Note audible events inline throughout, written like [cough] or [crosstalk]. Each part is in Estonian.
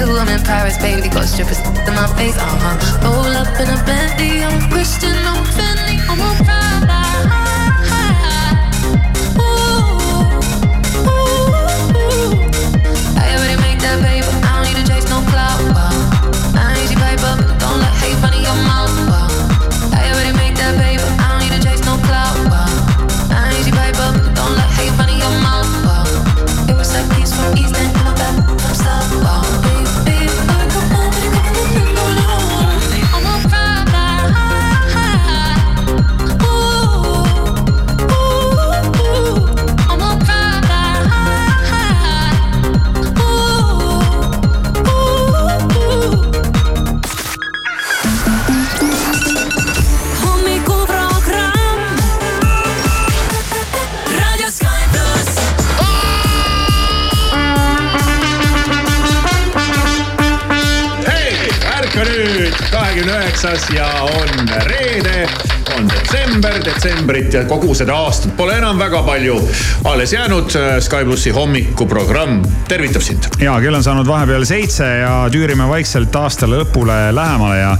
huh. 22, I'm in Paris, baby, got strippers in my face, uh huh. Roll up in a üheksas ja on reede, on detsember, detsembrit ja kogu seda aastat pole enam väga palju alles jäänud. Sky plussi hommikuprogramm tervitab sind. ja kell on saanud vahepeal seitse ja tüürime vaikselt aasta lõpule lähemale ja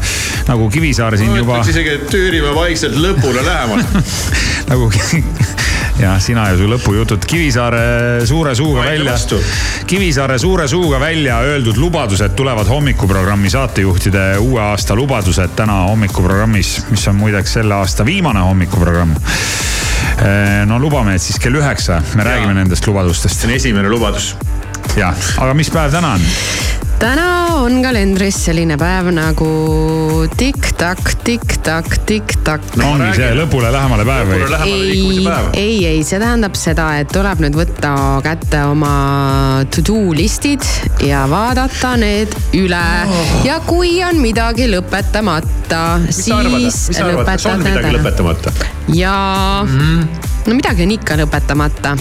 nagu Kivisaar siin no, juba. isegi, et tüürime vaikselt lõpule lähemale [laughs] nagu ja sina ja su lõpujutud Kivisaare suure suuga välja. Kivisaare suure suuga välja öeldud lubadused tulevad hommikuprogrammi saatejuhtide uue aasta lubadused täna hommikuprogrammis, mis on muideks selle aasta viimane hommikuprogramm eh, no lubame, et siis kell üheksa me ja. räägime nendest lubadustest. see on esimene lubadus. jah, aga mis päev täna on? Täna on kalendris selline päev nagu tikk-takk, tikk-takk, tikk-takk no,. ongi see lõpule lähemale päev või? ei, ei, ei, see tähendab seda, et tuleb nüüd võtta kätte oma to do listid ja vaadata need üle oh. ja kui on midagi lõpetamata, siis lõpetada. on midagi lõpetamata? jaa mm, -hmm. No midagi on ikka lõpetamata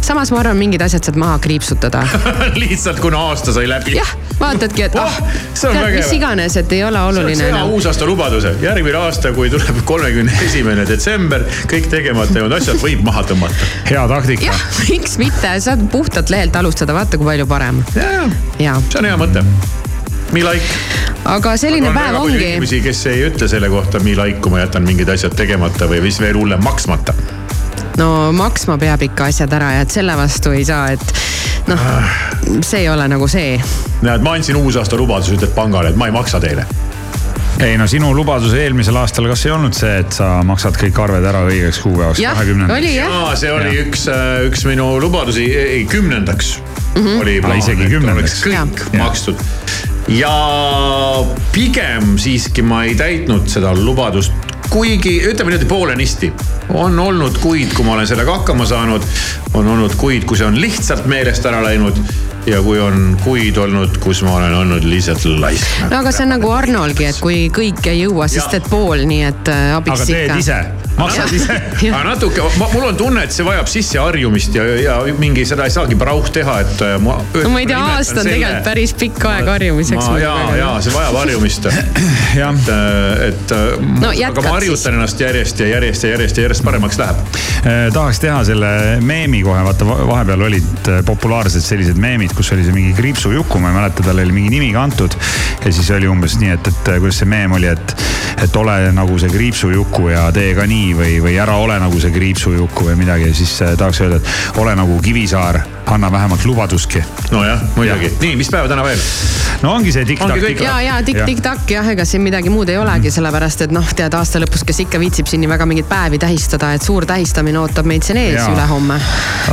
samas ma arvan, mingid asjad saad maha kriipsutada [laughs] lihtsalt kuna aasta sai läbi. jah, vaatadki, et oh, ah, tead, mis iganes, et ei ole oluline. see on hea uusaasta lubaduse, järgmine aasta, kui tuleb [laughs] kolmekümne esimene detsember, kõik tegemata jäänud asjad võib maha tõmmata. hea taktika. jah, miks mitte, saad puhtalt lehelt alustada, vaata kui palju parem. ja, ja, see on hea mõte me like. aga selline aga päev ongi. inimesi, kes ei ütle selle kohta me like, kui ma jätan mingid asjad tegemata või mis veel hullem, maksmata no maksma peab ikka asjad ära ja et selle vastu ei saa, et noh, see ei ole nagu see. näed, ma andsin uusaasta lubaduse, ütled pangale, et ma ei maksa teile ei no sinu lubadus eelmisel aastal, kas ei olnud see, et sa maksad kõik arved ära õigeks kuupäevaks, kahekümnendaks? jaa, see oli ja. üks, äh, üks minu lubadusi, ei kümnendaks mm -hmm. oli plaan, isegi kümnendaks. kõik ja. makstud ja pigem siiski ma ei täitnud seda lubadust kuigi ütleme niimoodi poolenisti, on olnud kuid, kui ma olen sellega hakkama saanud, on olnud kuid, kui see on lihtsalt meelest ära läinud ja kui on kuid olnud, kus ma olen olnud lihtsalt laisk. no aga see on nagu Arnolgi, et kui kõik ei jõua, siis teed pool, nii et äh, abiks ikka. aga teed ise, maksad ise. [laughs] aga natuke, mul on tunne, et see vajab sisseharjumist ja, ja mingi seda ei saagi prauh teha, et äh, ma. no ma ei tea, aasta on tegelikult päris pikk aeg harjumiseks. ja, ja see vajab harjumist. [clears throat] et, äh, et no, aga ma harjutan ennast järjest ja järjest ja järjest ja järjest paremaks läheb eh,. tahaks teha selle meemi kohe, vaata vahepeal olid populaarsed sellised meemid meemid, kus oli see mingi kriipsu Juku, ma ei mäleta, tal oli mingi nimi kantud. ja siis oli umbes nii, et, et kuidas see meem oli, et, et ole nagu see kriipsu Juku ja tee ka nii või, või ära ole nagu see kriipsu Juku või midagi ja siis eh, tahaks öelda, et ole nagu Kivisaar, anna vähemalt lubadustki. nojah, muidugi. nii, mis päeva täna veel? no ongi see tikk-takk. ja, ja tikk-tikk-takk jah, ega siin midagi muud ei olegi, sellepärast et noh, tead aasta lõpus, kes ikka viitsib siin nii väga mingeid päevi tähistada, et suur tähistamine ootab meid siin ees ülehomme.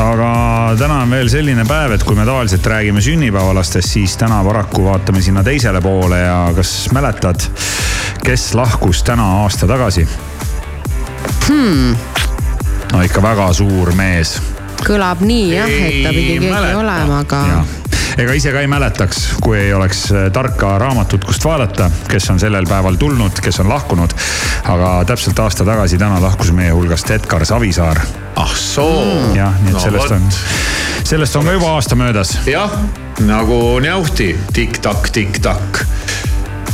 aga täna on veel selline päev, et kui me tavaliselt räägime sünnipäevalastest, siis täna paraku vaatame sinna teisele poole ja kas mäletad, kes lahkus täna aasta tagasi hmm.? no ikka väga suur mees. kõlab nii jah, et ta pidi keegi olema, aga. ega ise ka ei mäletaks, kui ei oleks äh, tarka raamatut, kust vaadata, kes on sellel päeval tulnud, kes on lahkunud. aga täpselt aasta tagasi täna lahkus meie hulgast Edgar Savisaar. ah soo mm.. jah, nii et no, sellest on, sellest on ka juba aasta möödas. jah, nagu Njauhti tikk-takk, tikk-takk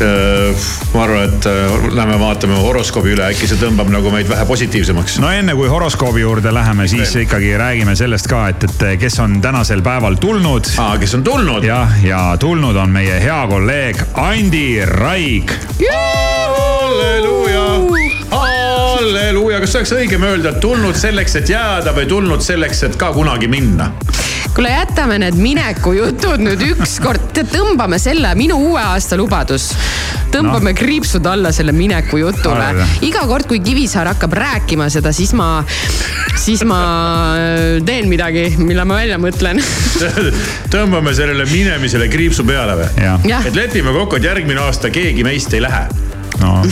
Äh, ma arvan, et äh, lähme vaatame horoskoobi üle, äkki see tõmbab nagu meid vähe positiivsemaks. no enne kui horoskoobi juurde läheme, siis Veel. ikkagi räägime sellest ka, et, et kes on tänasel päeval tulnud. aa, kes on tulnud? jah, ja tulnud on meie hea kolleeg Andi Raig. halleluuja, halleluuja, kas oleks õigem öelda, et tulnud selleks, et jääda või tulnud selleks, et ka kunagi minna? Kuule, jätame need minekujutud nüüd ükskord, tõmbame selle, minu uue aasta lubadus. tõmbame no. kriipsud alla selle mineku jutule. iga kord, kui Kivisaar hakkab rääkima seda, siis ma, siis ma äh, teen midagi, mille ma välja mõtlen [laughs] tõmbame sellele minemisele kriipsu peale või? et lepime kokku, et järgmine aasta keegi meist ei lähe no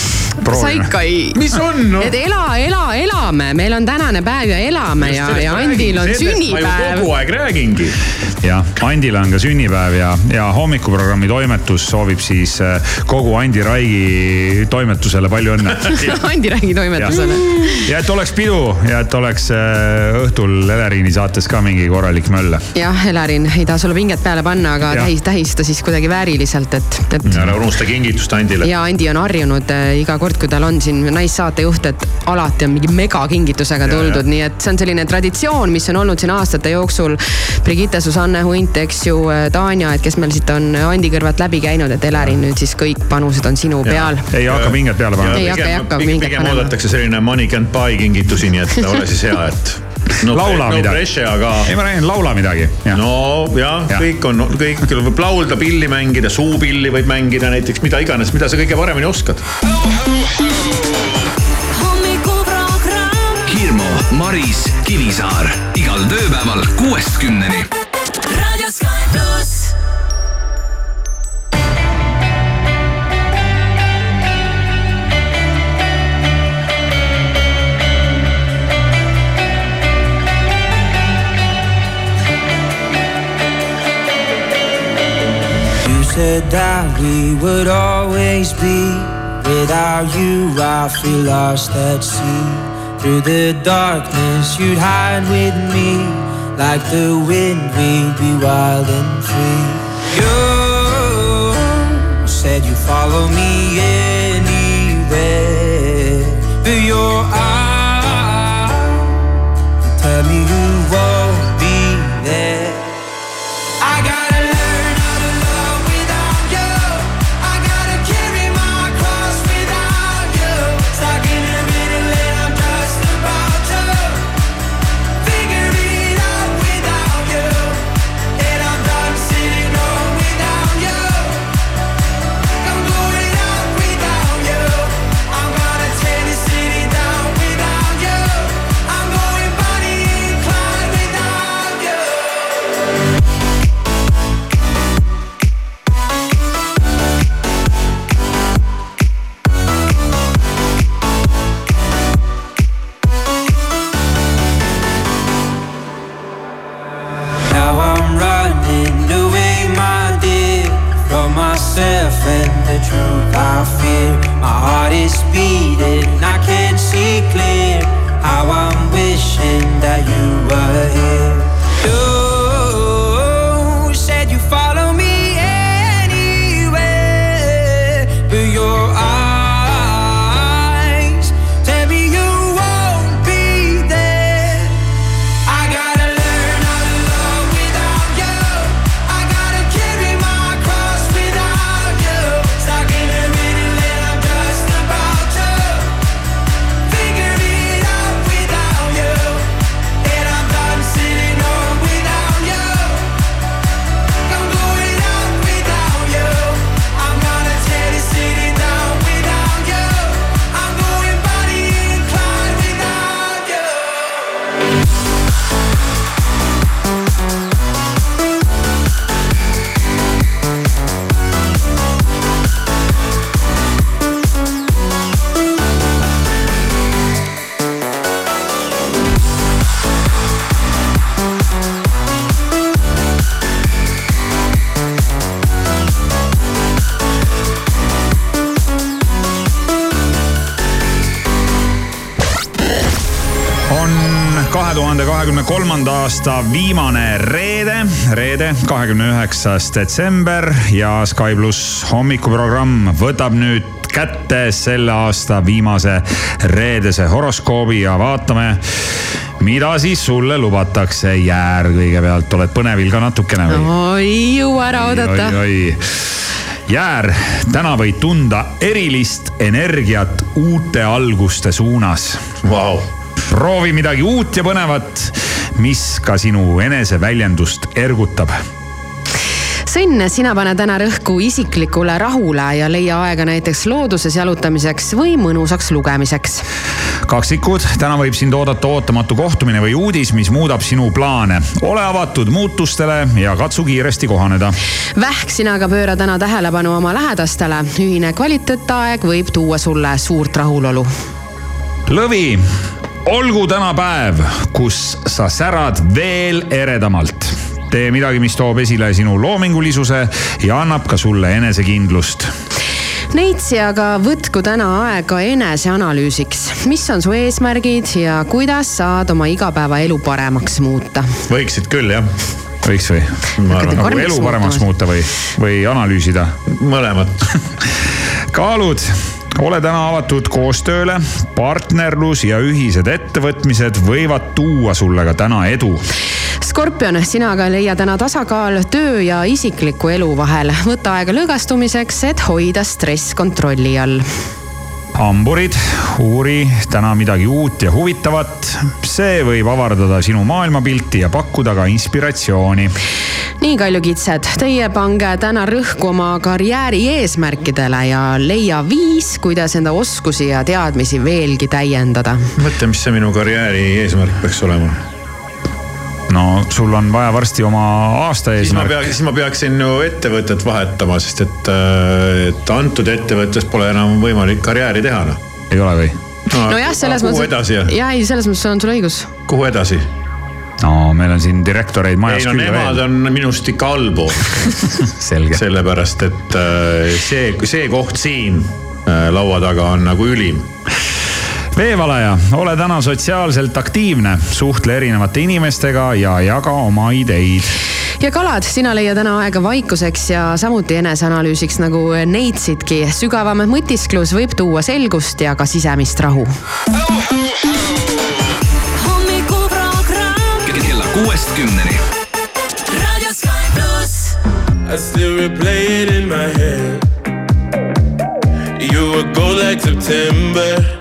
sa ikka ei. mis on no?? et ela, ela, elame, meil on tänane päev ja elame ja, ja Andil on sünnipäev. kogu aeg räägingi. jah, Andil on ka sünnipäev ja, ja hommikuprogrammi toimetus soovib siis äh, kogu Andi Raigi toimetusele palju õnne [laughs] Andi Raigi toimetusele. ja et oleks pidu ja et oleks äh, õhtul Eleriini saates ka mingi korralik möll. jah, Elerin ei taha sulle pinget peale panna, aga tähis, tähista siis kuidagi vääriliselt, et, et. ära unusta kingitust Andile. ja Andi on harjunud äh, iga kord, kui tal on siin naissaatejuht, et alati on mingi megakingitusega tuldud, nii et see on selline traditsioon, mis on olnud siin aastate jooksul. Brigitte, Susanne Hunt, eks ju, Tanja, et kes meil siit on Andi kõrvalt läbi käinud, et Elerin nüüd siis kõik panused on sinu peal. ei hakka pinget peale panema. ei hakka, ei hakka pinget panema. pigem oodatakse selline money can't buy kingitusi, nii et ole siis hea, et no, laula no midagi. aga. ei, ma räägin, laula midagi. no jah ja., kõik on, kõik võib laulda, pilli mängida, suupilli võib mängida näiteks, mida iganes, mida sa kõige paremini oskad. hommikuprogramm. Hirmu, Maris, Kivisaar igal tööpäeval kuuest kümneni. Said that we would always be. Without you, I feel lost at sea. Through the darkness, you'd hide with me. Like the wind, we'd be wild and free. You said you follow me anywhere. But your eyes kolmanda aasta viimane reede, reede, kahekümne üheksas detsember ja Sky pluss hommikuprogramm võtab nüüd kätte selle aasta viimase reedese horoskoobi ja vaatame, mida siis sulle lubatakse. Jäär kõigepealt, oled põnevil ka natukene või? oi, jõua ära oodata. Jäär, täna võid tunda erilist energiat uute alguste suunas wow.. proovi midagi uut ja põnevat, mis ka sinu eneseväljendust ergutab Sõnn, sina pane täna rõhku isiklikule rahule ja leia aega näiteks looduses jalutamiseks või mõnusaks lugemiseks. kaksikud, täna võib sind oodata ootamatu kohtumine või uudis, mis muudab sinu plaane. ole avatud muutustele ja katsu kiiresti kohaneda. Vähk, sina aga pööra täna tähelepanu oma lähedastele. ühine kvaliteetaeg võib tuua sulle suurt rahulolu. lõvi olgu täna päev, kus sa särad veel eredamalt tee midagi, mis toob esile sinu loomingulisuse ja annab ka sulle enesekindlust Neitsi aga võtku täna aega eneseanalüüsiks, mis on su eesmärgid ja kuidas saad oma igapäevaelu paremaks muuta? võiksid küll jah. võiks või? nagu elu paremaks muuta või, või analüüsida? mõlemat [laughs] kaalud ole täna avatud koostööle, partnerlus ja ühised ettevõtmised võivad tuua sulle ka täna edu. Skorpion, sina aga leia täna tasakaal töö ja isikliku elu vahel. võta aega lõõgastumiseks, et hoida stress kontrolli all hamburid, uuri täna midagi uut ja huvitavat. see võib avardada sinu maailmapilti ja pakkuda ka inspiratsiooni. nii, Kalju Kitsed, teie pange täna rõhku oma karjääri eesmärkidele ja leia viis, kuidas enda oskusi ja teadmisi veelgi täiendada. mõtle, mis see minu karjääri eesmärk peaks olema no sul on vaja varsti oma aasta eesmärk. siis ma peaksin ju ettevõtet vahetama, sest et, äh, et antud ettevõttes pole enam võimalik karjääri teha noh. ei ole või? nojah, selles mõttes. ja ei, selles mõttes on sul õigus. kuhu edasi? no meil on siin direktoreid majas ei, no, küll veel. Nemad on minust ikka allpool [laughs] sellepärast, et äh, see, see koht siin äh, laua taga on nagu ülim veevalaja, ole täna sotsiaalselt aktiivne, suhtle erinevate inimestega ja jaga oma ideid ja kalad, sina leia täna aega vaikuseks ja samuti eneseanalüüsiks nagu neitsidki. sügavam mõtisklus võib tuua selgust ja ka sisemist rahu. kella kuuest kümneni. I still replay it in my head. You were gold like September.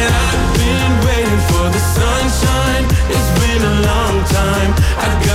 sunshine. It's been a long time. I've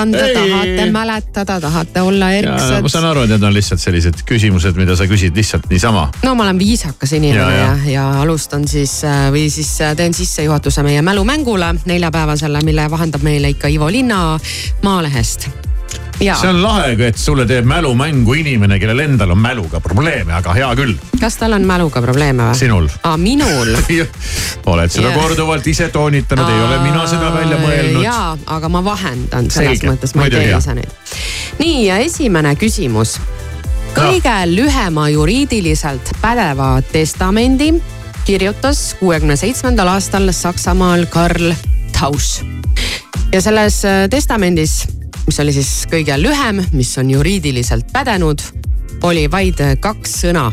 anda, tahate mäletada, tahate olla ma erksad? saan aru, et need on lihtsalt sellised küsimused, mida sa küsid lihtsalt niisama. no ma olen viisakas inimene Ja, ja, ja. ja, ja alustan siis äh, või siis äh, teen sissejuhatuse meie mälumängule neljapäevasele, mille vahendab meile ikka Ivo Linna Maalehest. Ja see on lahe, et sulle teeb mälumängu inimene, kellel endal on mäluga probleeme, aga hea küll, kas tal on mäluga probleeme või? sinul aa, minul [laughs] oled seda Jah. korduvalt ise toonitanud, ei ole mina seda välja mõelnud. jaa, aga ma vahendan selles Selge, mõttes, ma ei tee ise neid. nii ja esimene küsimus. kõige lühema juriidiliselt pädeva testamendi kirjutas kuuekümne seitsmendal aastal Saksamaal Karl Tausch. ja selles äh, testamendis, mis oli siis kõige lühem, mis on juriidiliselt pädenud, oli vaid kaks sõna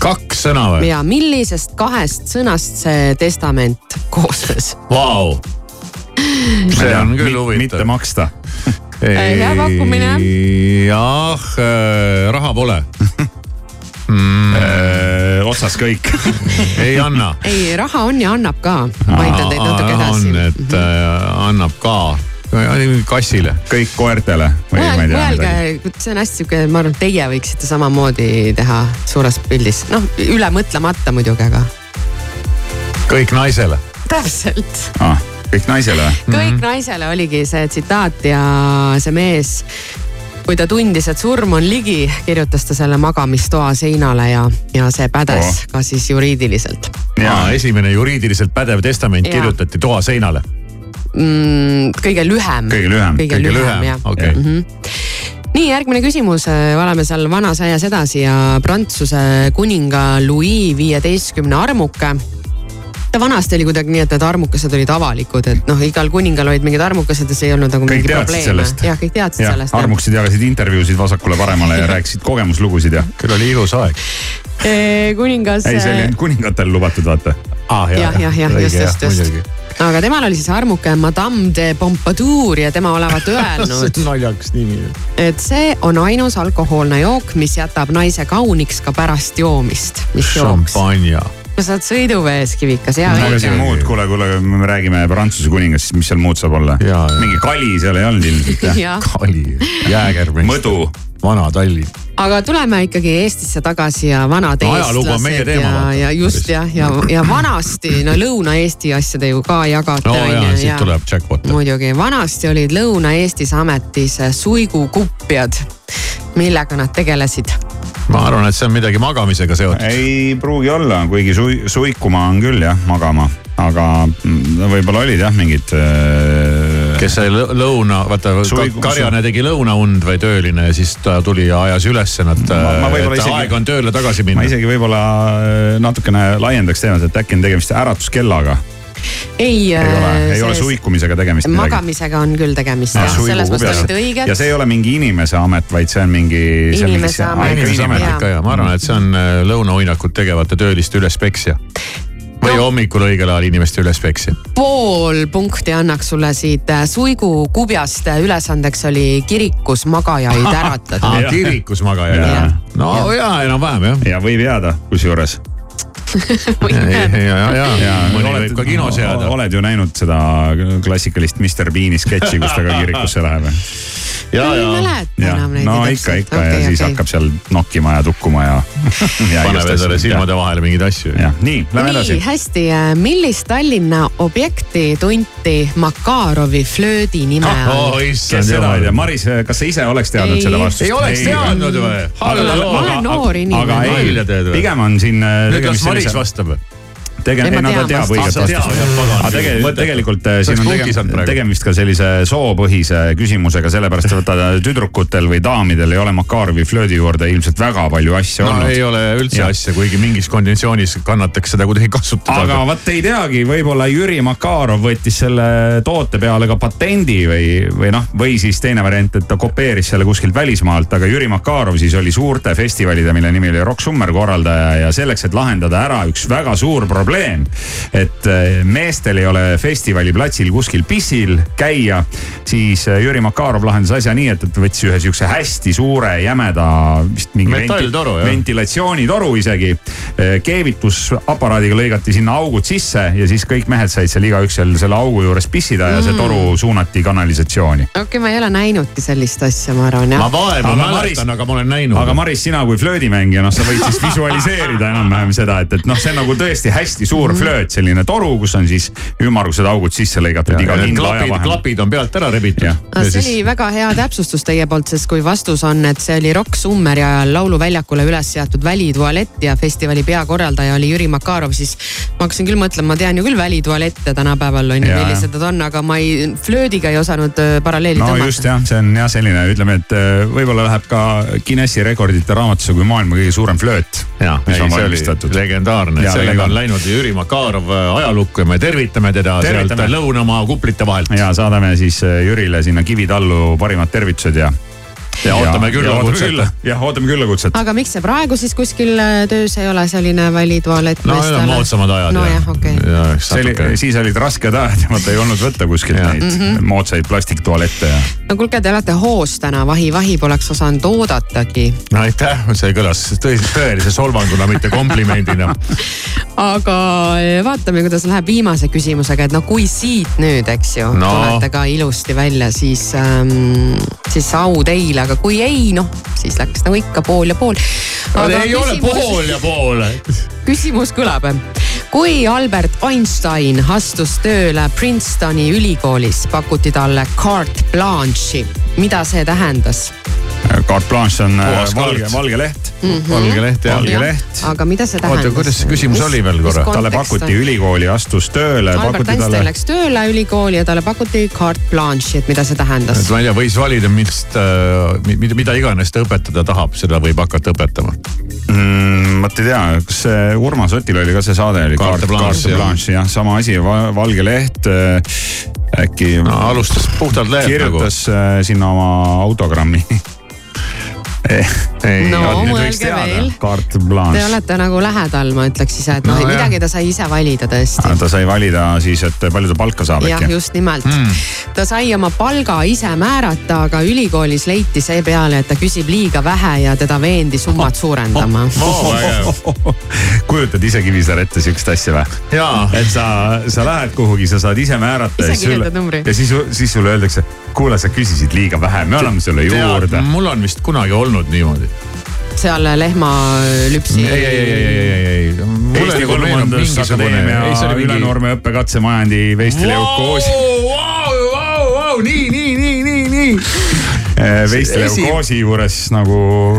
kaks sõna või? ja millisest kahest sõnast see testament koosnes? Vau. see on küll huvitav. mitte maksta. [laughs] hea pakkumine. jah, raha pole, [laughs] otsas kõik [laughs] ei anna. ei, raha on ja annab ka. ma aitan teid natuke edasi. on, et äh, annab ka kassile. kõik koertele või ma ei tea mõelge see on hästi sihuke, ma arvan, et teie võiksite samamoodi teha suures pildis, noh üle mõtlemata muidugi, aga kõik naisele. täpselt. ah, kõik naisele või? kõik mm -hmm. naisele oligi see tsitaat ja see mees, kui ta tundis, et surm on ligi, kirjutas ta selle magamistoa seinale ja, ja see pädes Oh. ka siis juriidiliselt ja esimene juriidiliselt pädev testament Jaa. kirjutati toa seinale. Mm,. kõige lühem. Kõige lühem. kõige lühem, jah okei. mm. -hmm. nii järgmine küsimus, oleme seal vanas aias edasi ja Prantsuse kuninga Louis viieteistkümne armuke ta vanasti oli kuidagi nii, et need armukesed olid avalikud, et noh, igal kuningal olid mingid armukesed ja see ei olnud nagu Kõik mingi probleem. jah, kõik teadsid jah, sellest. armukesed jagasid intervjuusid vasakule-paremale ja rääkisid kogemuslugusid ja. küll oli ilus aeg. kuningas. ei, see oli ainult kuningatel lubatud, vaata. ah, jah, jah, jah, just, just, just. aga temal oli siis armuke Madame de Pompadour ja tema olevat [laughs] öelnud, naljakas nimi. et see on ainus alkohoolne jook, mis jätab naise kauniks ka pärast joomist, šampanja. No sa oled sõiduvees, Kivikas, hea aga õige. siin muud, kuule, kuule, me räägime Prantsuse kuningast, siis mis seal muud saab olla? Mingi kali seal ei olnud ilmselt kali, jäägermees. mõdu. vana Tallinn. aga tuleme ikkagi Eestisse tagasi ja vanad No eestlased ja, ja just jah, ja, ja vanasti no Lõuna-Eesti asjade ju ka jagate. no ja siit tuleb jackpot. muidugi, vanasti olid Lõuna-Eestis ametis suigukupjad, millega nad tegelesid. Ma arvan, et see on midagi magamisega seotud. ei pruugi olla, kuigi sui-, suikuma on küll jah, magama, aga mm, võib-olla olid jah mingid äh, kes sai lõ- lõuna, vaata Suigu- karjane tegi lõunaund või tööline ja siis ta tuli ja ajas ülesse nad, Ma- ma et isegi- aeg on tööle tagasi ma minna. isegi võib-olla äh, natukene laiendaks teemat, et äkki on tegemist äratuskellaga. Ei, ei ole, ei see- ole suikumisega tegemist magamisega on küll tegemist Ja jah, selles mõttes olite õiged. ja see ei ole mingi inimese amet, vaid see on mingi. Inimese amet. inimese amet ikka ja ma arvan, et see on äh, lõunauinakut tegevate tööliste ülespeksja. või No. hommikul õigel ajal inimeste ülespeksja. pool punkti annaks sulle siit suigukubjast, ülesandeks oli kirikus magajaid [laughs] äratada Jah. kirikus magajaid no ja enam-vähem jah. ja võib jääda kusjuures. [laughs] oled- ka kinos jääda. oled ju näinud seda klassikalist Mr Bean'i sketši, kus ta ka kirikusse läheb? Ja, ei ja mäleta jah, enam neid. no ikka, ikka ja siis hakkab seal nokkima ja tukkuma ja, [laughs] ja. paneb endale silmade vahele mingeid asju. jah, nii, lähme edasi nii. hästi, millist Tallinna objekti tunti Makarovi flöödi nime all? oh kes seda ei tea. Maris, kas sa ise oleks teadnud Ei. seda vastust? ei oleks teadnud või? Ma olen noor inimene. aga ei pigem on siin. nüüd las Maris vastab. Tege-, Ei, no ta teab õiget vastust. aga tegelikult, tegelikult äh, siin on tege- tegemist ka sellise soopõhise küsimusega, sellepärast et vaata tüdrukutel või daamidel ei ole Makarovi flöödi juurde ilmselt väga palju asja no olnud ei ole üldse Jah. asja, kuigi mingis konditsioonis kannataks seda kuidagi kasutada. aga vot ei teagi, võib-olla Jüri Makarov võttis selle toote peale ka patendi või, või noh, või siis teine variant, et ta kopeeris selle kuskilt välismaalt, aga Jüri Makarov siis oli suurte festivalide, mille nimi oli Rock Summer korraldaja ja selleks, et lahendada ära üks väga suur probleem, et eh, meestel ei ole festivali kuskil pissil käia, siis eh, Jüri Makarov lahendas asja nii, et, et ta võttis ühe siukse hästi suure jämeda vist mingi Metalltoru, jah. ventilatsioonitoru isegi. keevitusaparaadiga lõigati sinna augud sisse ja siis kõik mehed said seal igaüks seal selle augu juures pissida ja see toru suunati kanalisatsiooni. okei okay,, ma ei ole näinudki sellist asja, ma arvan ma jah. vaeva Aga mäletan, Maris- aga ma olen näinud. aga Maris, sina kui flöödimängija, noh, sa võid siis [laughs] visualiseerida enam-vähem seda, et, et noh, see on nagu tõesti hästi suur flööt, selline toru, kus on siis ümmargused augud sisse lõigatud iga kindla aja klapid, vahel. klapid on pealt ära rebitud Jah.. see oli väga hea täpsustus teie poolt, sest kui vastus on, et see oli Rock Summeri ajal lauluväljakule üles seatud välitualett ja festivali peakorraldaja oli Jüri Makarov, siis ma hakkasin küll mõtlema, ma tean ju küll välitualette tänapäeval on ju, millised nad on, aga ma ei, flöödiga ei osanud äh, paralleeli no just tõmmata. jah, see on jah selline, ütleme, et äh, võib-olla läheb ka Guinessi rekordite raamatusse kui maailma kõige suurem flööt. ja, mis ei on see oli legendaarne, sellega on legendaarne. Läinud Jüri Makarov äh, ajalukku ja me tervitame teda Tervitame. sealt lõunamaa kuplite vahelt. ja saadame siis äh, Jürile sinna Kivitallu parimad tervitused ja. Ja ootame küllakutset. jah, ootame küllakutset. aga miks see praegu siis kuskil äh, töös ei ole, selline välitualett no need on moodsamad ajad. nojah, okei okay.. see oli, siis olid rasked ajad ja vaata ei olnud võtta kuskilt neid Mhm. moodsaid plastiktualette ja. no kuulge, te olete hoos täna, vahi-vahi poleks osanud oodatagi. no aitäh, see kõlas tõelise solvanguna, mitte komplimendina. [laughs] aga eh, vaatame, kuidas läheb viimase küsimusega, et no kui siit nüüd, eks ju No. no., tulete ka ilusti välja, siis ähm,, siis au teile, aga kui ei, noh, siis läks nagu ikka pool ja pool. ei ole pool ja pool. küsimus kõlab. kui Albert Einstein astus tööle Princetoni ülikoolis, pakuti talle carte blanche'i, mida see tähendas? Carte blanche on äh, Puhas valge, valge leht. valge leht jah. Valge leht. aga mida see tähendas? Oota, kuidas see küsimus oli veel korra? talle pakuti ülikooli, astus tööle, Albert pakuti Einstein talle. läks tööle ülikooli ja talle pakuti carte blanche'i, et mida see tähendas et? ma ei tea, võis valida, mis, mida, mida iganes ta õpetada tahab, seda võib hakata õpetama. mm,. vot ei tea, kas see Urmas Otil oli ka see saade oli. Carte blanche, jah. blanche jah, sama asi, valge leht äh, äkki no alustas puhtalt lehelt nagu. kirjutas äh, sinna oma autogrammi. [laughs] 哎。Ei No, nüüd võiks mõelge veel. Carte Te blanche. olete nagu lähedal, ma ütleks ise, et noh No jah. midagi ta sai ise valida tõesti. ta sai valida siis, et palju ta palka saab jah, äkki. just nimelt mm.. ta sai oma palga ise määrata, aga ülikoolis leiti seepeale, et ta küsib liiga vähe ja teda veendi summat suurendama. oo, vägev. kujutad ise Kivisaar ette siukest asja või? jaa, et sa, sa lähed kuhugi, sa saad ise määrata. Ise kirjutad numbri. ja siis, siis sulle öeldakse, kuule, sa küsisid liiga vähe, me anname sulle juurde., mul on vist kunagi olnud niimoodi. Seal lehmalüpsi. ei, ei, ei, ei, ei, ei, ei. Eesti Põllumajandusakadeemia Ülenurme õppekatsemajandi veisteleukkoosi, nii, nii, nii, nii, nii. veisteleukkoosi juures nagu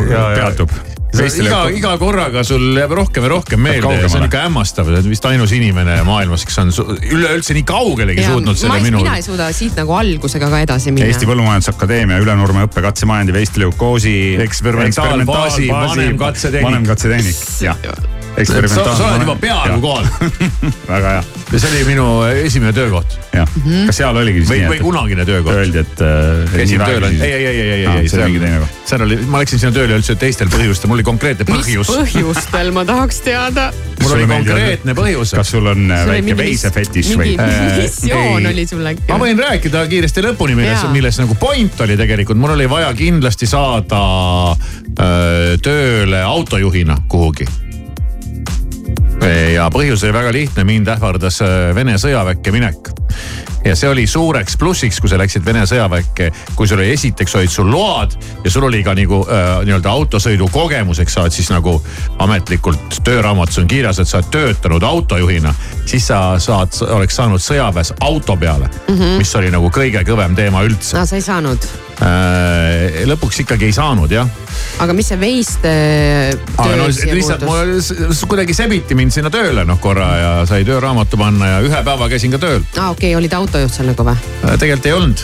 ja. peatub. iga, iga korraga sul jääb rohkem ja rohkem meelde ja see on nihuke hämmastav, sa oled vist ainus inimene maailmas, kes on üleüldse nii kaugelegi suutnud selle ma, minu. mina ei suuda siit nagu algusega ka edasi minna. Eesti Põllumajandusakadeemia Ülenurme õppekatsemajandi veisteleukkoosi. Eksperimentaalbaasi vanem katsetehnik. vanem katsetehnik, jah. Sa, sa oled juba peaaegu kohal [laughs] väga hea, ja see oli minu esimene töökoht jah. kas seal oligi siis või, nii, või kunagine töökoht. öeldi, et äh, käisin tööl, ei, ei, ei, ei, ei, ei, see on mingi teine koht. seal oli, ma läksin sinna tööle üldse teistel põhjustel, mul oli konkreetne mis põhjus. põhjustel, ma tahaks teada. mul oli konkreetne põhjus. kas sul on äh, väike veisefetiš või? mingi missioon ei. oli sul äkki ma? võin rääkida kiiresti lõpuni, milles milles nagu point oli tegelikult, mul oli vaja kindlasti saada öö, tööle autojuhina kuhugi. Ja põhjus oli väga lihtne, mind ähvardas öö, Vene sõjaväkke minek. Ja see oli suureks plussiks, kui sa läksid Vene sõjaväkke, kui sul oli esiteks olid sul load ja sul oli ka nagu äh, nii-öelda autosõidu kogemus, eks sa oled siis nagu ametlikult tööraamatus on kirjas, et sa oled töötanud autojuhina. siis sa saad, oleks saanud sõjaväes auto peale mm, -hmm. mis oli nagu kõige kõvem teema üldse. no sa ei saanud äh,? lõpuks ikkagi ei saanud jah. aga mis see veiste aga no lihtsalt mul kuidagi sebiti mind sinna tööle noh korra ja sai tööraamatu panna ja ühe päeva käisin ka tööl. aa ah, okei okay,, olid autojuht seal nagu või? Äh, tegelikult ei olnud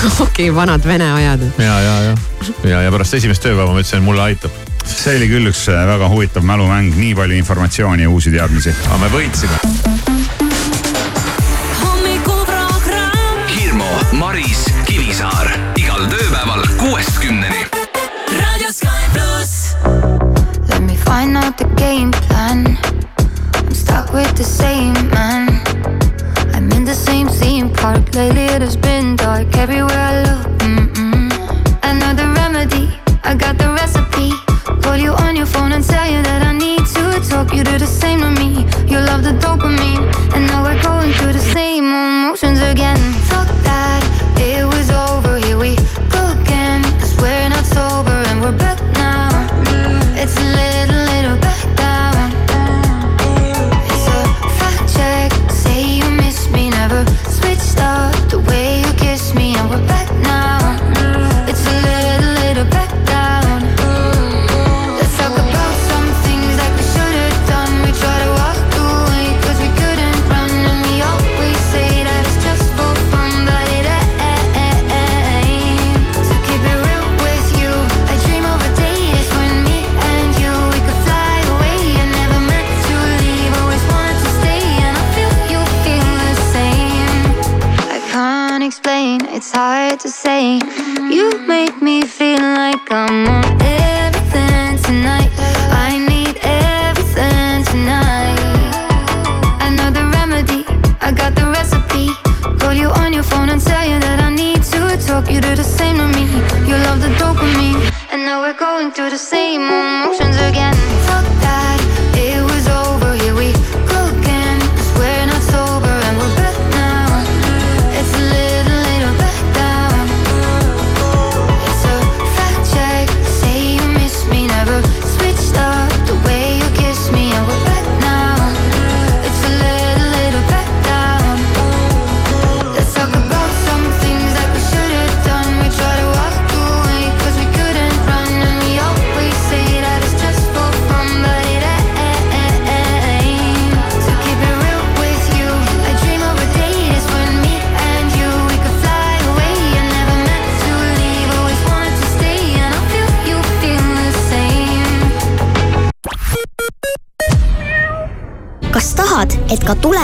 [laughs] okei okay,, vanad vene ajad. ja, ja, ja, ja, ja pärast esimest tööpäeva ma ütlesin, mulle aitab. see oli küll üks äh, väga huvitav mälumäng, nii palju informatsiooni ja uusi teadmisi. aga me võitsime. hommikuprogramm. Hirmu, Maris, Kivisaar igal tööpäeval kuuest kümneni. raadio Sky pluss. Let me find out the game plan. I'm stuck with the same man. The same theme park. Lately it has been dark everywhere I look. Mm-mm. Another remedy. I got the recipe. Call you on your phone and tell you that I need to talk. You do the same to me. You love the dopamine. And now we're going through the same emotions again. Fuck that.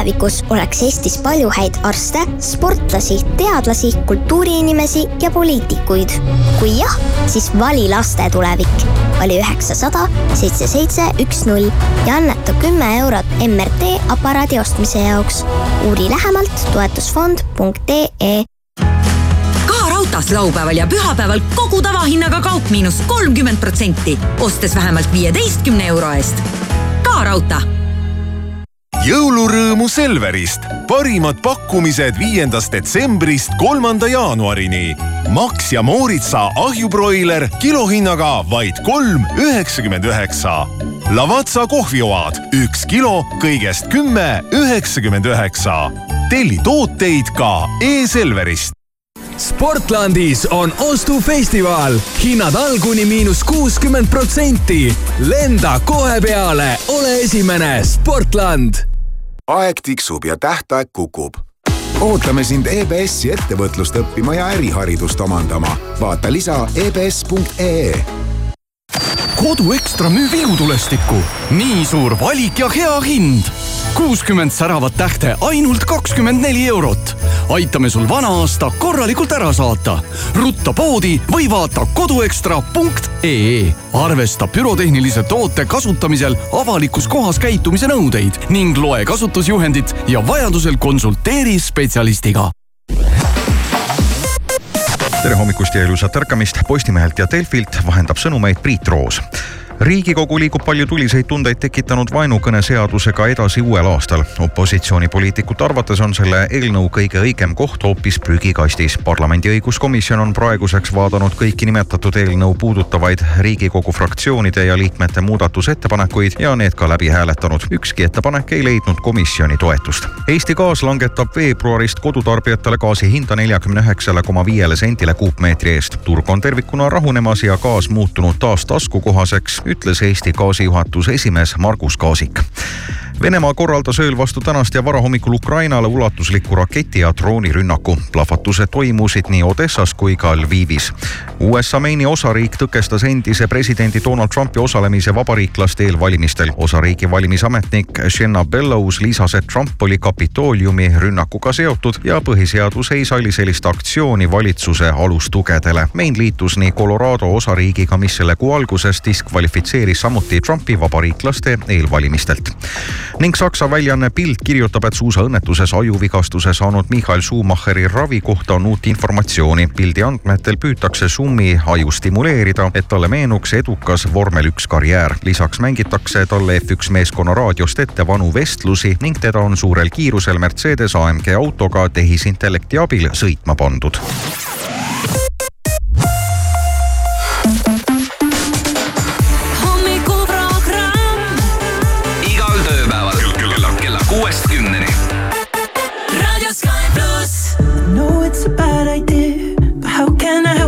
Tulevikus oleks Eestis palju häid arste, sportlasi, teadlasi, kultuuriinimesi ja poliitikuid? kui jah, siis vali laste tulevik. vali üheksasada seitse seitse üks null ja anneta kümme eurot MRT aparaadi ostmise jaoks. uuri lähemalt toetusfond.ee raudtees laupäeval ja pühapäeval kogu tavahinnaga kaup miinus kolmkümmend protsenti, ostes vähemalt viieteistkümne euro eest. ka raudtee jõulurõõmu Selverist. parimad pakkumised viiendast detsembrist kolmanda jaanuarini. Max ja Mooritsa ahjubroiler kilohinnaga vaid kolm üheksakümmend üheksa. Lavazza kohvioad üks kilo kõigest kümme üheksakümmend üheksa. telli tooteid ka e-Selverist. Sportlandis on ostufestival, hinnad all kuni miinus kuuskümmend protsenti. lenda kohe peale, ole esimene, Sportland. Aeg tiksub ja tähtaeg kukub. ootame sind EBS-i ettevõtlust õppima ja äriharidust omandama. vaata lisa ebs.ee kodu Ekstra müüb ilutulestikku. nii suur valik ja hea hind. kuuskümmend säravat tähte ainult kakskümmend neli eurot. aitame sul vana aasta korralikult ära saata. rutta poodi või vaata koduekstra.ee. arvesta pürotehnilise toote kasutamisel avalikus kohas käitumise nõudeid ning loe kasutusjuhendit ja vajadusel konsulteeri spetsialistiga tere hommikust ja ilusat ärkamist Postimehelt ja Delfilt vahendab sõnumeid Priit Roos. Riigikogu liigub palju tuliseid tundeid tekitanud vaenukõne seadusega edasi uuel aastal. opositsioonipoliitikute arvates on selle eelnõu kõige õigem koht hoopis prügikastis. parlamendi õiguskomisjon on praeguseks vaadanud kõiki nimetatud eelnõu puudutavaid riigikogu fraktsioonide ja liikmete muudatusettepanekuid ja need ka läbi hääletanud. ükski ettepanek ei leidnud komisjoni toetust. Eesti Gaas langetab veebruarist kodutarbijatele gaasi hinda neljakümne üheksale koma viiele sendile kuupmeetri eest. turg on tervikuna rahunemas ja gaas muutunud taas taskukohaseks ütles Eesti Gaasi juhatuse esimees Margus Kaasik. Venemaa korraldas ööl vastu tänast ja varahommikul Ukrainale ulatusliku raketi ja droonirünnaku. plahvatused toimusid nii Odessas kui ka Lvivis. USA Maini osariik tõkestas endise presidendi Donald Trumpi osalemise vabariiklaste eelvalimistel. osariigi valimisametnik Shenna Bellows lisas, et Trump oli Kapitooliumi rünnakuga seotud ja põhiseadus ei salli sellist aktsiooni valitsuse alustugedele. Main liitus nii Colorado osariigiga, mis selle kuu alguses diskvalifitseeris samuti Trumpi vabariiklaste eelvalimistelt ning Saksa väljaanne Bild kirjutab, et suusaõnnetuses ajuvigastuse saanud Michael Schumacheri ravi kohta on uut informatsiooni. Bildi andmetel püütakse Schumi aju stimuleerida, et talle meenuks edukas vormel üks karjäär. lisaks mängitakse talle F1 meeskonna raadiost ette vanu vestlusi ning teda on suurel kiirusel Mercedes AMG autoga tehisintellekti abil sõitma pandud.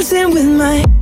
dancing with my.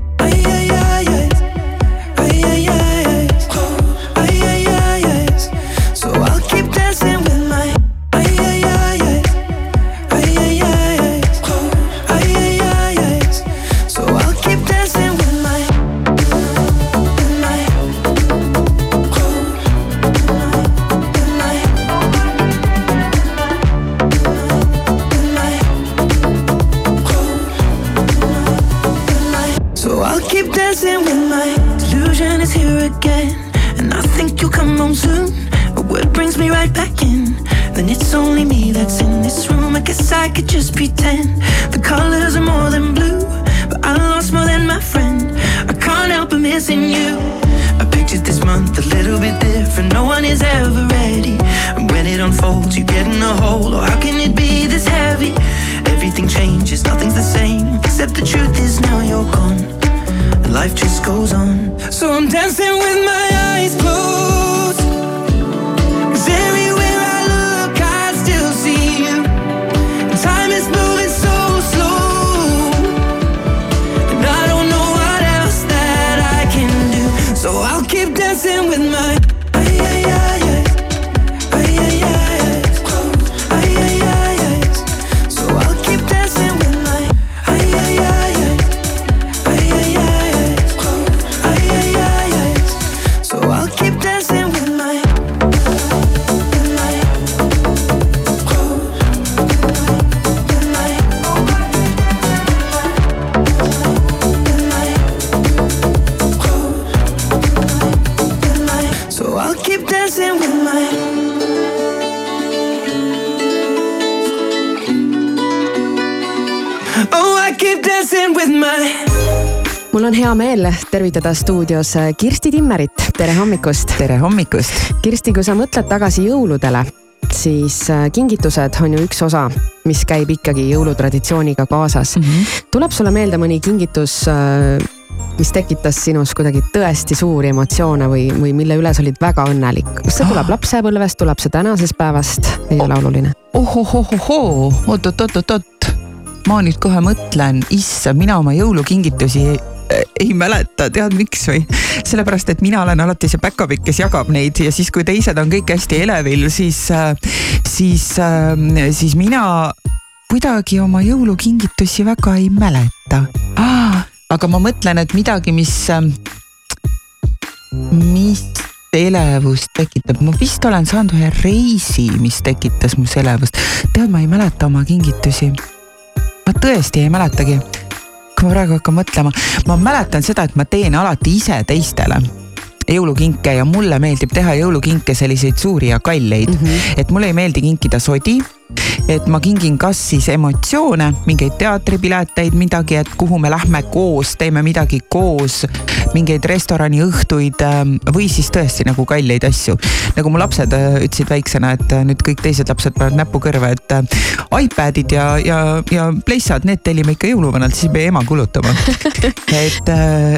On hea meel tervitada stuudios Kirsti Timmerit, tere hommikust. tere hommikust. Kirsti, kui sa mõtled tagasi jõuludele, siis äh, kingitused on ju üks osa, mis käib ikkagi jõulutraditsiooniga kaasas mm. -hmm. tuleb sulle meelde mõni kingitus, mis tekitas sinus kuidagi tõesti suuri emotsioone või, või mille üle sa olid väga õnnelik? kas see tuleb lapsepõlvest, tuleb see tänasest päevast, ei ole oluline? ohohohohoo, oot-oot-oot-oot-oot. ma nüüd kohe mõtlen, issand, mina oma jõulukingitusi äh, ei mäleta, tead miks või? [laughs] sellepärast, et mina olen alati see päkapikk, kes jagab neid ja siis, kui teised on kõik hästi elevil, siis, siis, siis mina kuidagi oma jõulukingitusi väga ei mäleta aga ma mõtlen, et midagi, mis, mis elevust tekitab, ma vist olen saanud ühe reisi, mis tekitas mus elevust. tead, ma ei mäleta oma kingitusi. ma tõesti ei mäletagi. Kui ma praegu hakkan mõtlema, ma mäletan seda, et ma teen alati ise teistele jõulukinke ja mulle meeldib teha jõulukinke selliseid suuri ja kalleid mm. -hmm. et mulle ei meeldi kinkida sodi, et ma kingin kas siis emotsioone, mingeid teatripileteid, midagi, et kuhu me lähme koos, teeme midagi koos, mingeid restoraniõhtuid ähm, või siis tõesti nagu kalleid asju. nagu mu lapsed äh, ütlesid väiksena, et äh, nüüd kõik teised lapsed panevad näpu kõrva, et äh, iPadid ja, ja, ja pleissad, need tellime ikka jõuluvanalt, siis ei pea ema kulutama. [laughs] et,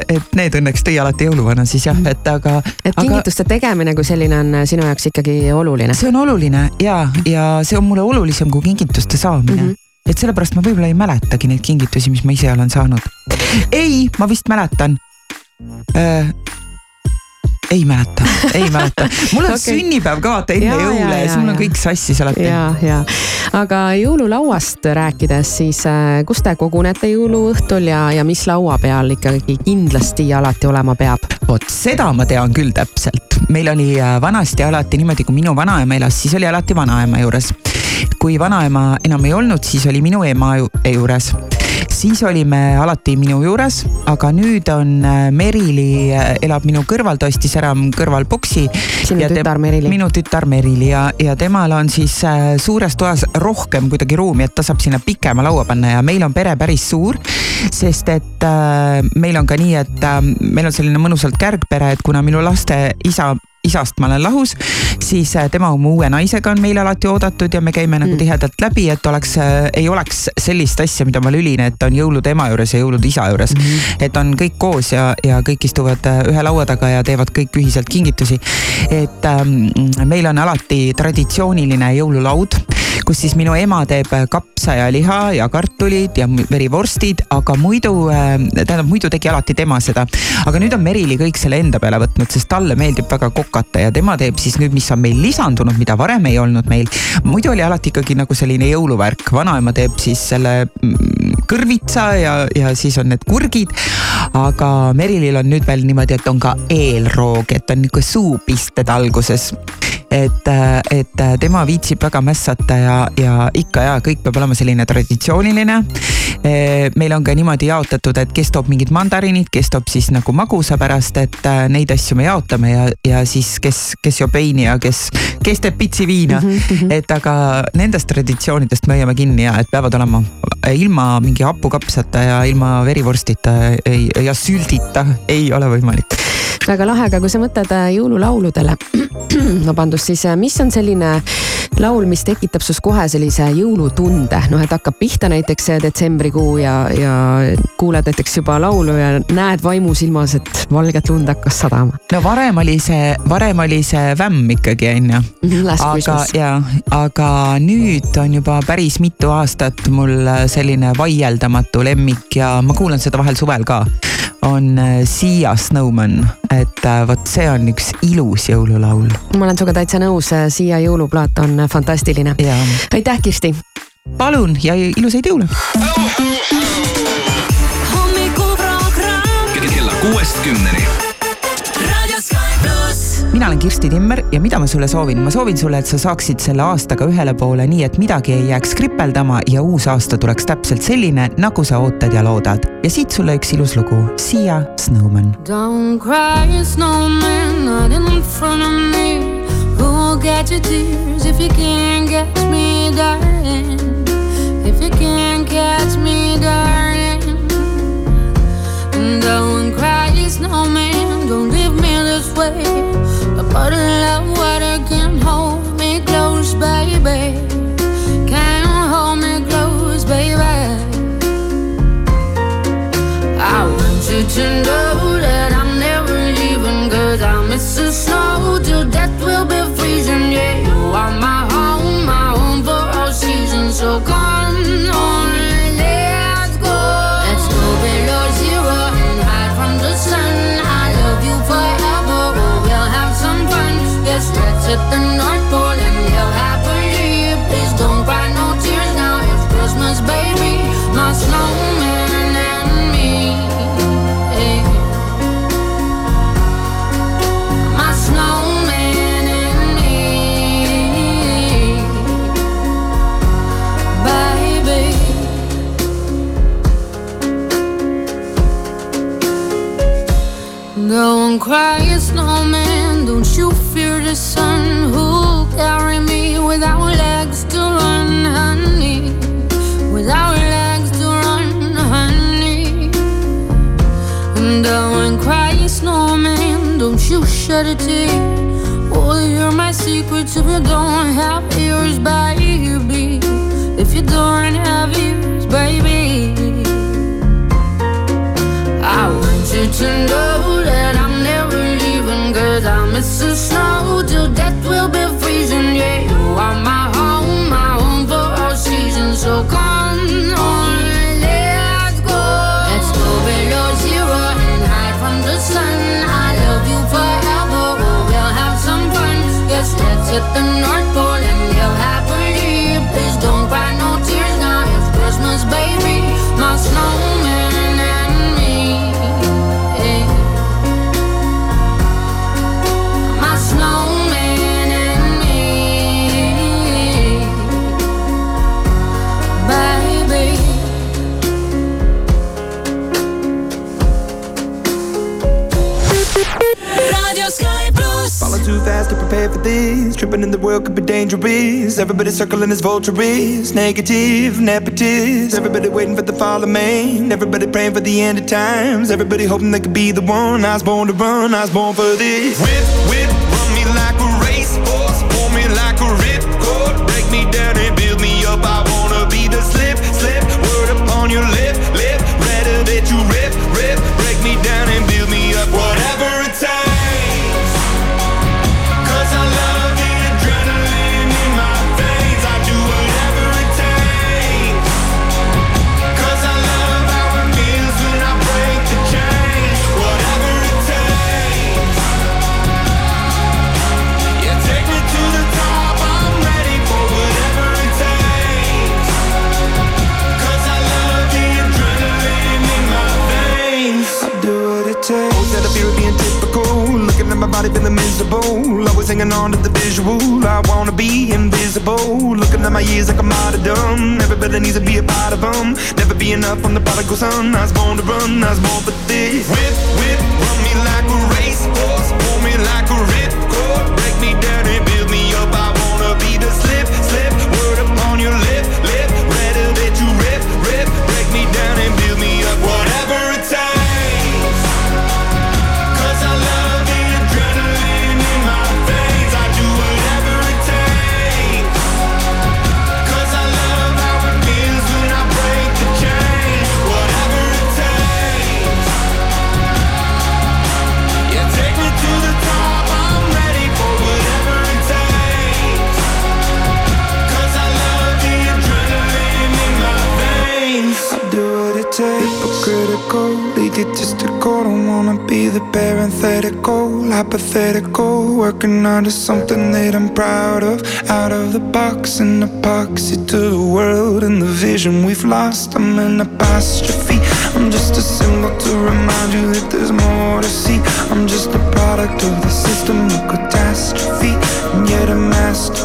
et need õnneks tõi alati jõuluvana siis jah, et aga. et kingituste tegemine kui selline on sinu jaoks ikkagi oluline. see on oluline ja, ja see on mulle olulisem kui kingituste saamine mm. -hmm et sellepärast ma võib-olla ei mäletagi neid kingitusi, mis ma ise olen saanud. ei, ma vist mäletan äh,. ei mäleta, ei mäleta, mul on [laughs] okay. Sünnipäev ka vaata enne jõule ja siis mul on kõik sassis alati. ja, ja, aga jõululauast rääkides, siis äh, kus te kogunete jõuluõhtul ja, ja mis laua peal ikkagi kindlasti alati olema peab? vot seda ma tean küll täpselt, meil oli äh, vanasti alati niimoodi, kui minu vanaema elas, siis oli alati vanaema juures. Kui vanaema enam ei olnud, siis oli minu ema ju- juures siis olime alati minu juures, aga nüüd on äh, Merili äh, elab minu kõrval, ta ostis ära kõrval boksi. Sinu tütar Merili. minu tütar Merili ja, ja temal on siis äh, suures toas rohkem kuidagi ruumi, et ta saab sinna pikema laua panna ja meil on pere päris suur. sest et äh, meil on ka nii, et äh, meil on selline mõnusalt kärgpere, et kuna minu laste isa isast ma olen lahus, siis äh, tema oma uue naisega on meil alati oodatud ja me käime nagu tihedalt läbi, et oleks, ei oleks sellist asja, mida ma lülin, et on jõulud ema juures ja jõulud isa juures mm. -hmm. et on kõik koos ja, ja kõik istuvad äh, ühe laua taga ja teevad kõik ühiselt kingitusi. et ähm, meil on alati traditsiooniline jõululaud, kus siis minu ema teeb kapsa ja liha ja kartulid ja verivorstid, aga muidu äh,, tähendab muidu tegi alati tema seda. aga nüüd on Merili kõik selle enda peale võtnud, sest talle meeldib väga kokata ja tema teeb siis nüüd, mis on meil lisandunud, mida varem ei olnud meil. muidu oli alati ikkagi nagu selline jõuluvärk, vanaema teeb siis selle mm, kõrvitsa ja, ja siis on need kurgid. aga Merilil on nüüd veel niimoodi, et on ka eelroog, et on nihuke suupisted alguses et, et tema viitsib väga mässata ja, ja ikka ja kõik peab olema selline traditsiooniline. meil on ka niimoodi jaotatud, et kes toob mingid mandariinid, kes toob siis nagu magusa pärast, et äh, neid asju me jaotame ja, ja siis kes, kes joob veini ja kes, kes teeb pitsiviina mm. -hmm. et aga nendest traditsioonidest me hoiame kinni ja et peavad olema ilma mingi hapukapsata ja ilma verivorstita ei, ja süldita ei ole võimalik väga lahe, aga kui sa mõtled äh, jõululauludele, vabandust, siis äh, mis on selline laul, mis tekitab sus kohe sellise jõulutunde, noh, et hakkab pihta näiteks see detsembrikuu ja, ja kuuled näiteks juba laulu ja näed vaimusilmas, et valget lund hakkas sadama. no varem oli see, varem oli see vämm ikkagi onju. [laughs] Aga ja, aga nüüd on juba päris mitu aastat mul selline vaieldamatu lemmik ja ma kuulan seda vahel suvel ka on äh, Sia Snowman, et äh, vot see on üks ilus jõululaul. ma olen sinuga täitsa nõus, siia jõuluplaat on fantastiline. aitäh, Kirsti. palun ja ilusaid jõule. hommikuprogramm kella kuuest kümneni. Mina olen Kirsti Timmer ja mida ma sulle soovin, ma soovin sulle, et sa saaksid selle aastaga ühele poole nii, et midagi ei jääks kripeldama ja uus aasta tuleks täpselt selline, nagu sa ootad ja loodad. ja siit sulle üks ilus lugu, Sia Snowman. Don't cry, snowman, not in front of me. Who'll get your tears if you can't catch me, darling? If you can't catch me, darling. Don't cry, snowman, don't leave me this way. What a love cry, snowman. Don't you fear the sun? Who'll carry me without legs to run, honey? Without legs to run, honey. And uh, I won't cry, snowman. Don't you shed a tear. Oh, you're my secrets if you don't have ears, baby. If you don't have ears, baby. I want you to know Cause I the snow till death will be freezing. Yeah, you are my home, my home for all seasons. So come on, let's go. Let's go below zero and hide from the sun. I love you forever, we'll have some fun. Let's the North Tripping in the world could be dangerous. Everybody circling as vultures. Negative, nepotist. Everybody waiting for the fall of man. Everybody praying for the end of times. Everybody hoping they could be the one. I was born to run. I was born for this. Whip, whip, Always hanging on to the visual. I wanna be invisible. Looking at my years like I'm out of dumb. Everybody needs to be a part of them. Never be enough on the prodigal son. I was born to run. I was born for this. Whip, whip, run me like a racehorse. Pull me like a ripcord. The parenthetical, hypothetical. Working onto something that I'm proud of. Out of the box and epoxy to the world and the vision we've lost. I'm an apostrophe. I'm just a symbol to remind you that there's more to see. I'm just a product of the system of catastrophe. And yet a masterpiece.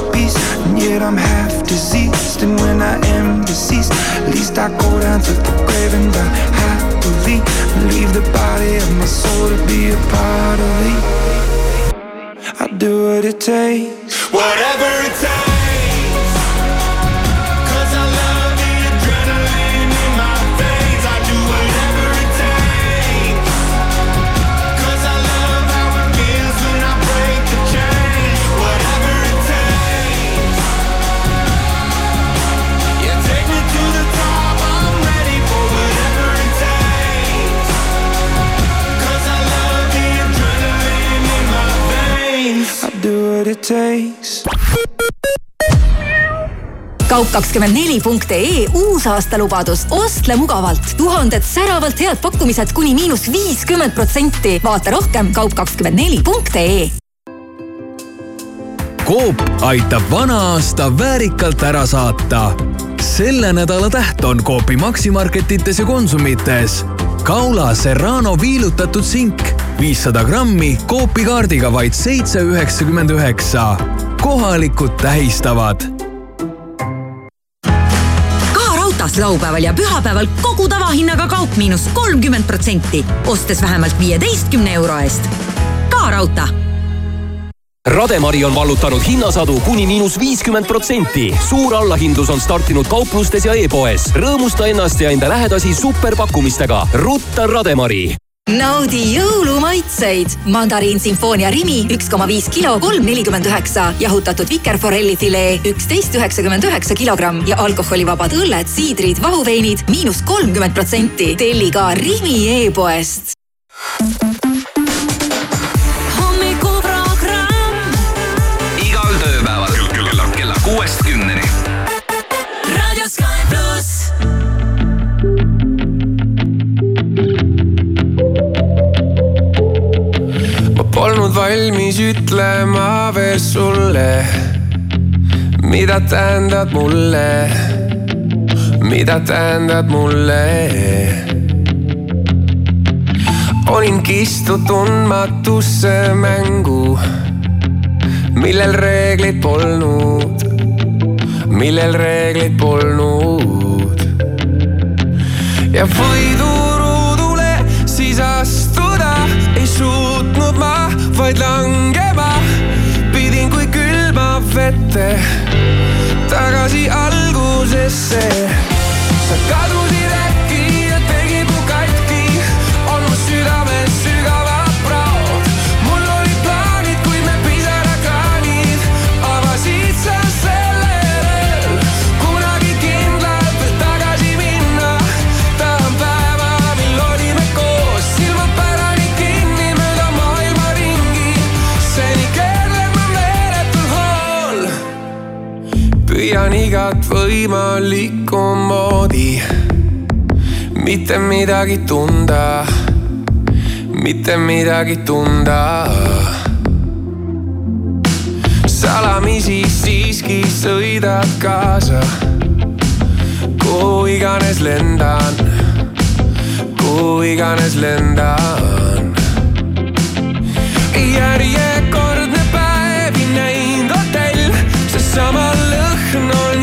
Yet I'm half diseased. And when I am deceased, at least I go down to the grave and die happily. And leave the body of my soul to be a part of me. I do what it takes. Whatever it takes. kaup24.ee uusaastalubadus ostle mugavalt. tuhanded säravalt head pakkumised kuni miinus viiskümmend protsenti. vaata rohkem kaup24.ee. Coop aitab vana aasta väärikalt ära saata. selle nädala täht on Coopi Maximarketites ja Konsumites. Kaula Serrano viilutatud sink, viissada grammi Coopi kaardiga vaid seitse üheksakümmend üheksa. kohalikud tähistavad ka raudtees laupäeval ja pühapäeval kogu tavahinnaga kaup miinus kolmkümmend protsenti, ostes vähemalt viieteistkümne euro eest. ka raudtee Rademari on vallutanud hinnasadu kuni miinus viiskümmend protsenti. suur allahindlus on startinud kauplustes ja e-poes. rõõmusta ennast ja enda lähedasi superpakkumistega. rutta Rademari naudi jõulumaitseid. mandariin Sinfoonia Rimi üks koma viis kilo, kolm nelikümmend üheksa. jahutatud vikerforelli filee üksteist üheksakümmend üheksa kilogramm ja alkoholivabad õlled, siidrid, vahuveinid miinus kolmkümmend protsenti. telli ka Rimi e-poest. Valmis ütlema veel sulle, mida tähendad mulle, mida tähendad mulle. olin kistud tundmatusse mängu, millel reegleid polnud, millel reegleid polnud. ja võiduruudule siis astuda ei suutnud vaid langema pidin kui külma vette tagasi algusesse. sa kadusid äkki püüan igat võimalikku moodi mitte midagi tunda, mitte midagi tunda salamisi siiski sõidad kaasa, kuhu iganes lendan, kuhu iganes lendan. järjekordne päevi näinud hotell, seesama lõhn on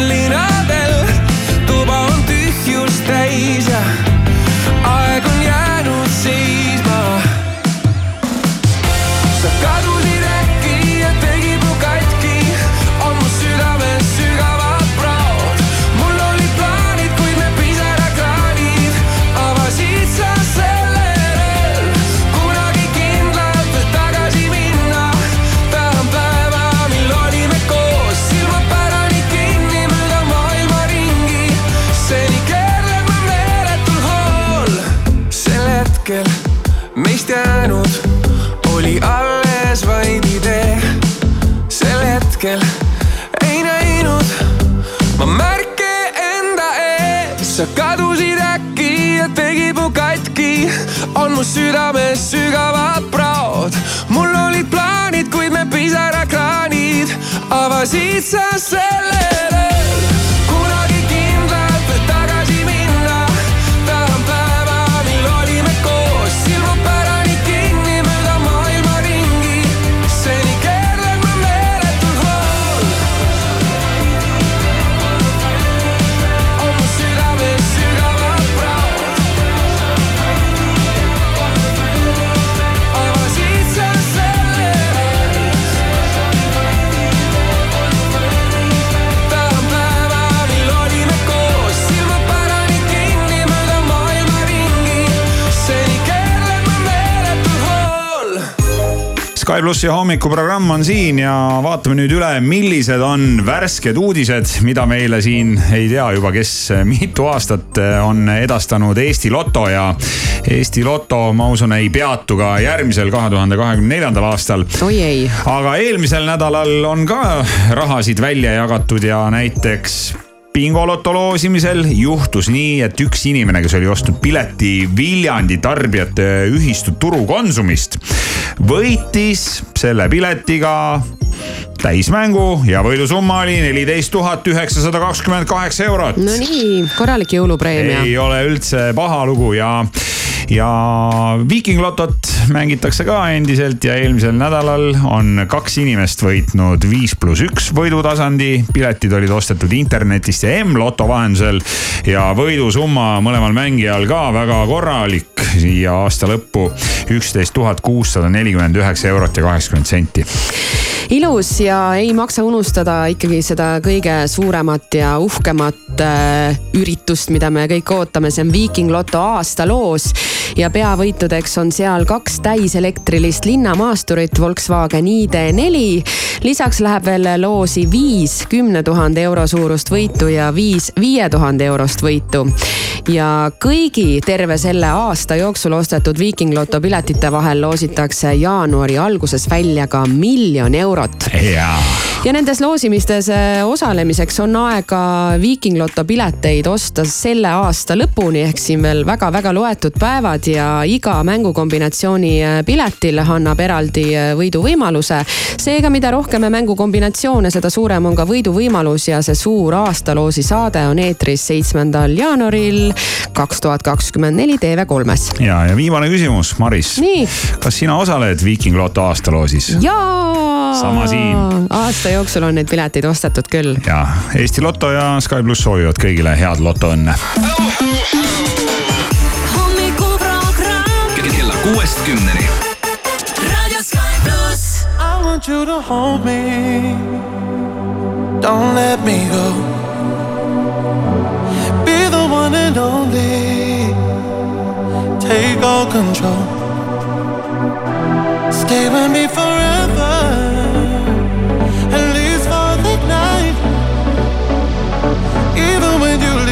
mu südames sügavad praod. mul olid plaanid, kuid me pisarakraanid avasid sa sellele plussi hommikuprogramm on siin ja vaatame nüüd üle, millised on värsked uudised, mida meile siin ei tea juba, kes mitu aastat on edastanud Eesti Loto ja Eesti Loto, ma usun, ei peatu ka järgmisel, kahe tuhande kahekümne neljandal aastal. oi ei. aga eelmisel nädalal on ka rahasid välja jagatud ja näiteks bingoloto loosimisel juhtus nii, et üks inimene, kes oli ostnud pileti Viljandi tarbijate ühistu Turu Konsumist, võitis selle piletiga täismängu ja võidusumma oli neliteist tuhat üheksasada kakskümmend kaheksa eurot. no nii, korralik jõulupreemia. ei ole üldse paha lugu ja ja Viiking Lotot mängitakse ka endiselt ja eelmisel nädalal on kaks inimest võitnud viis pluss üks võidutasandi. piletid olid ostetud internetist ja M-loto vahendusel ja võidusumma mõlemal mängijal ka väga korralik siia aasta lõppu. üksteist tuhat kuussada nelikümmend üheksa eurot ja kaheksakümmend senti ilus ja ei maksa unustada ikkagi seda kõige suuremat ja uhkemat äh, üritust, mida me kõik ootame, see on Viiking Loto aastaloos. ja peavõitudeks on seal kaks täiselektrilist linnamaasturit Volkswagen ID4. lisaks läheb veel loosi viis kümne tuhande euro suurust võitu ja viis viie tuhande eurost võitu. ja kõigi terve selle aasta jooksul ostetud Viiking Loto piletite vahel loositakse jaanuari alguses välja ka miljon eurot. Jaa ja nendes loosimistes äh, osalemiseks on aega Viiking Loto pileteid osta selle aasta lõpuni ehk siin veel väga-väga loetud päevad ja iga mängukombinatsiooni äh, piletil annab eraldi äh, võiduvõimaluse. seega, mida rohkem mängukombinatsioone, seda suurem on ka võiduvõimalus ja see suur aastaloosi saade on eetris seitsmendal jaanuaril kaks tuhat kakskümmend neli TV3-s. ja, ja viimane küsimus, Maris. kas sina osaled Viiking Loto aastaloosis? jaa. Sama siin. aasta jooksul on neid pileteid ostetud küll. ja Eesti Loto ja Sky pluss soovivad kõigile head lotoõnne. kella kuuest kümneni. I want you to hold me. Don't let me go. Be the one and only. Take all control. Stay with me forever. And you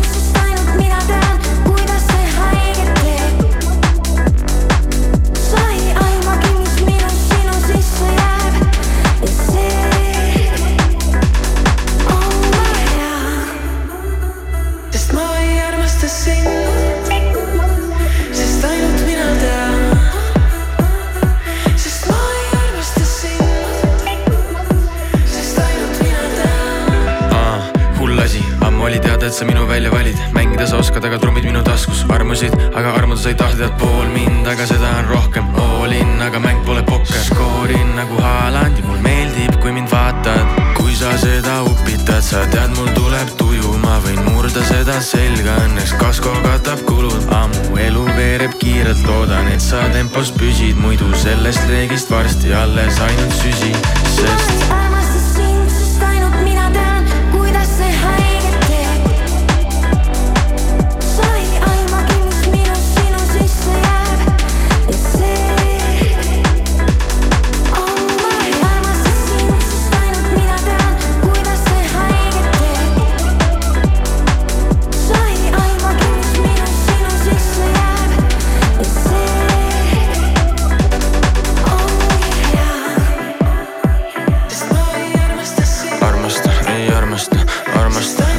armusid, aga armuda sa ei tahtnud pool mind, aga seda on rohkem. All in, aga mäng pole pokker, skoorin nagu Haaland ja mul meeldib, kui mind vaatad. kui sa seda upitad, sa tead, mul tuleb tuju, ma võin murda seda selga, õnneks kasko katab kulud. ammu elu veereb kiirelt, loodan, et sa tempos püsid, muidu sellest reegist varsti alles ainult süsi, sest armasta, ei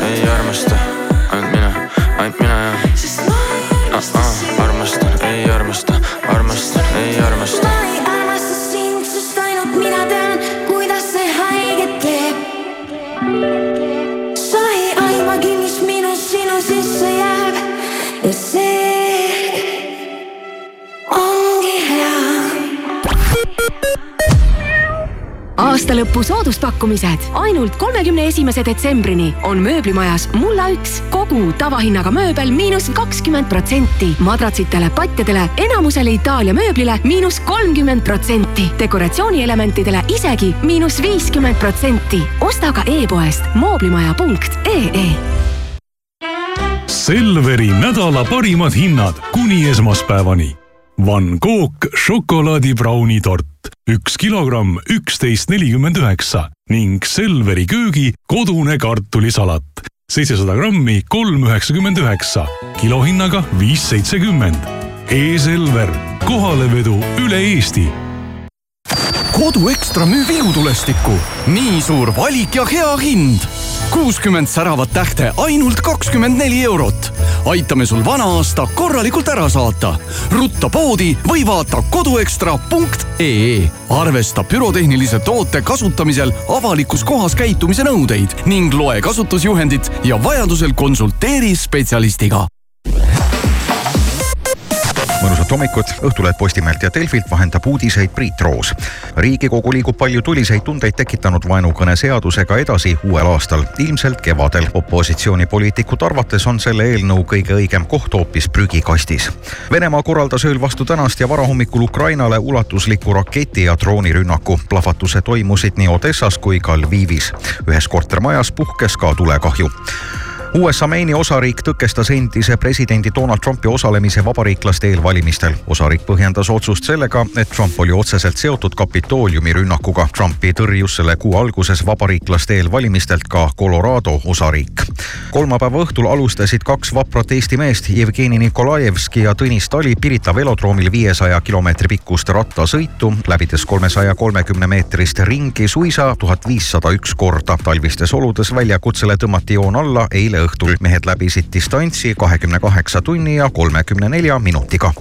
aastalõpu sooduspakkumised ainult kolmekümne esimese detsembrini on mööblimajas Mulla üks kogu tavahinnaga mööbel miinus kakskümmend protsenti. madratsitele, patjadele, enamusele Itaalia mööblile miinus kolmkümmend protsenti. dekoratsioonielementidele isegi miinus viiskümmend protsenti. osta ka e-poest mooblimaja.ee Selveri nädala parimad hinnad kuni esmaspäevani. Van Gogh šokolaadibraunitort üks kilogramm üksteist nelikümmend üheksa ning Selveri köögi kodune kartulisalat seitsesada grammi kolm üheksakümmend üheksa, kilohinnaga viis seitsekümmend. E-Selver, kohalevedu üle Eesti kodu Ekstra müüb ihutulestikku. nii suur valik ja hea hind. Kuuskümmend säravat tähte ainult kakskümmend neli eurot. aitame sul vana aasta korralikult ära saata. rutta poodi või vaata koduekstra.ee. arvesta pürotehnilise toote kasutamisel avalikus kohas käitumise nõudeid ning loe kasutusjuhendit ja vajadusel konsulteeri spetsialistiga mõnusat hommikut, Õhtuleht Postimehelt ja Delfilt vahendab uudiseid Priit Roos. riigikogu liigub palju tuliseid tundeid tekitanud vaenukõne seadusega edasi uuel aastal, ilmselt kevadel. opositsioonipoliitikute arvates on selle eelnõu kõige õigem koht hoopis prügikastis. Venemaa korraldas ööl vastu tänast ja varahommikul Ukrainale ulatusliku raketi ja droonirünnaku. plahvatused toimusid nii Odessas kui ka Lvivis. ühes kortermajas puhkes ka tulekahju USA Maini osariik tõkestas endise presidendi Donald Trumpi osalemise vabariiklaste eelvalimistel. osariik põhjendas otsust sellega, et Trump oli otseselt seotud Kapitooliumi rünnakuga. Trumpi tõrjus selle kuu alguses vabariiklaste eelvalimistelt ka Colorado osariik. kolmapäeva õhtul alustasid kaks vaprat Eesti meest, Jevgeni Nikolajevski ja Tõnis Tali Pirita velodroomil viiesaja kilomeetri pikkust rattasõitu, läbides kolmesaja kolmekümne meetrist ringi suisa tuhat viissada üks korda. talvistes oludes väljakutsele tõmmati joon alla eile õhtul. mehed läbisid distantsi kahekümne kaheksa tunni ja kolmekümne nelja minutiga.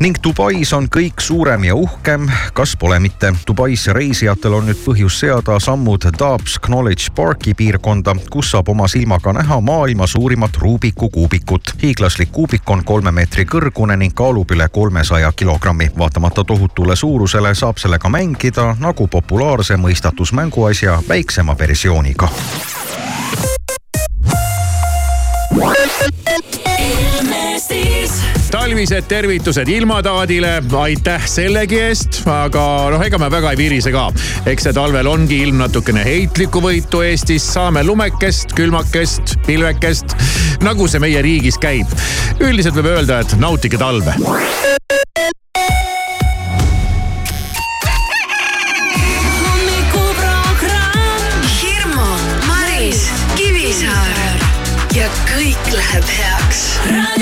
ning Dubais on kõik suurem ja uhkem, kas pole mitte. Dubaisse reisijatel on nüüd põhjus seada sammud Dobbs Knowledge Parki piirkonda, kus saab oma silmaga näha maailma suurimat Rubiku kuubikut. hiiglaslik kuubik on kolme meetri kõrgune ning kaalub üle kolmesaja kilogrammi. vaatamata tohutule suurusele saab sellega mängida nagu populaarse mõistatusmänguasja väiksema versiooniga talvised tervitused ilmataadile, aitäh sellegi eest, aga noh, ega me väga ei virise ka. eks see talvel ongi ilm natukene heitlikku võitu Eestis, saame lumekest, külmakest, pilvekest, nagu see meie riigis käib. üldiselt võib öelda, et nautige talve. kõik läheb heaks.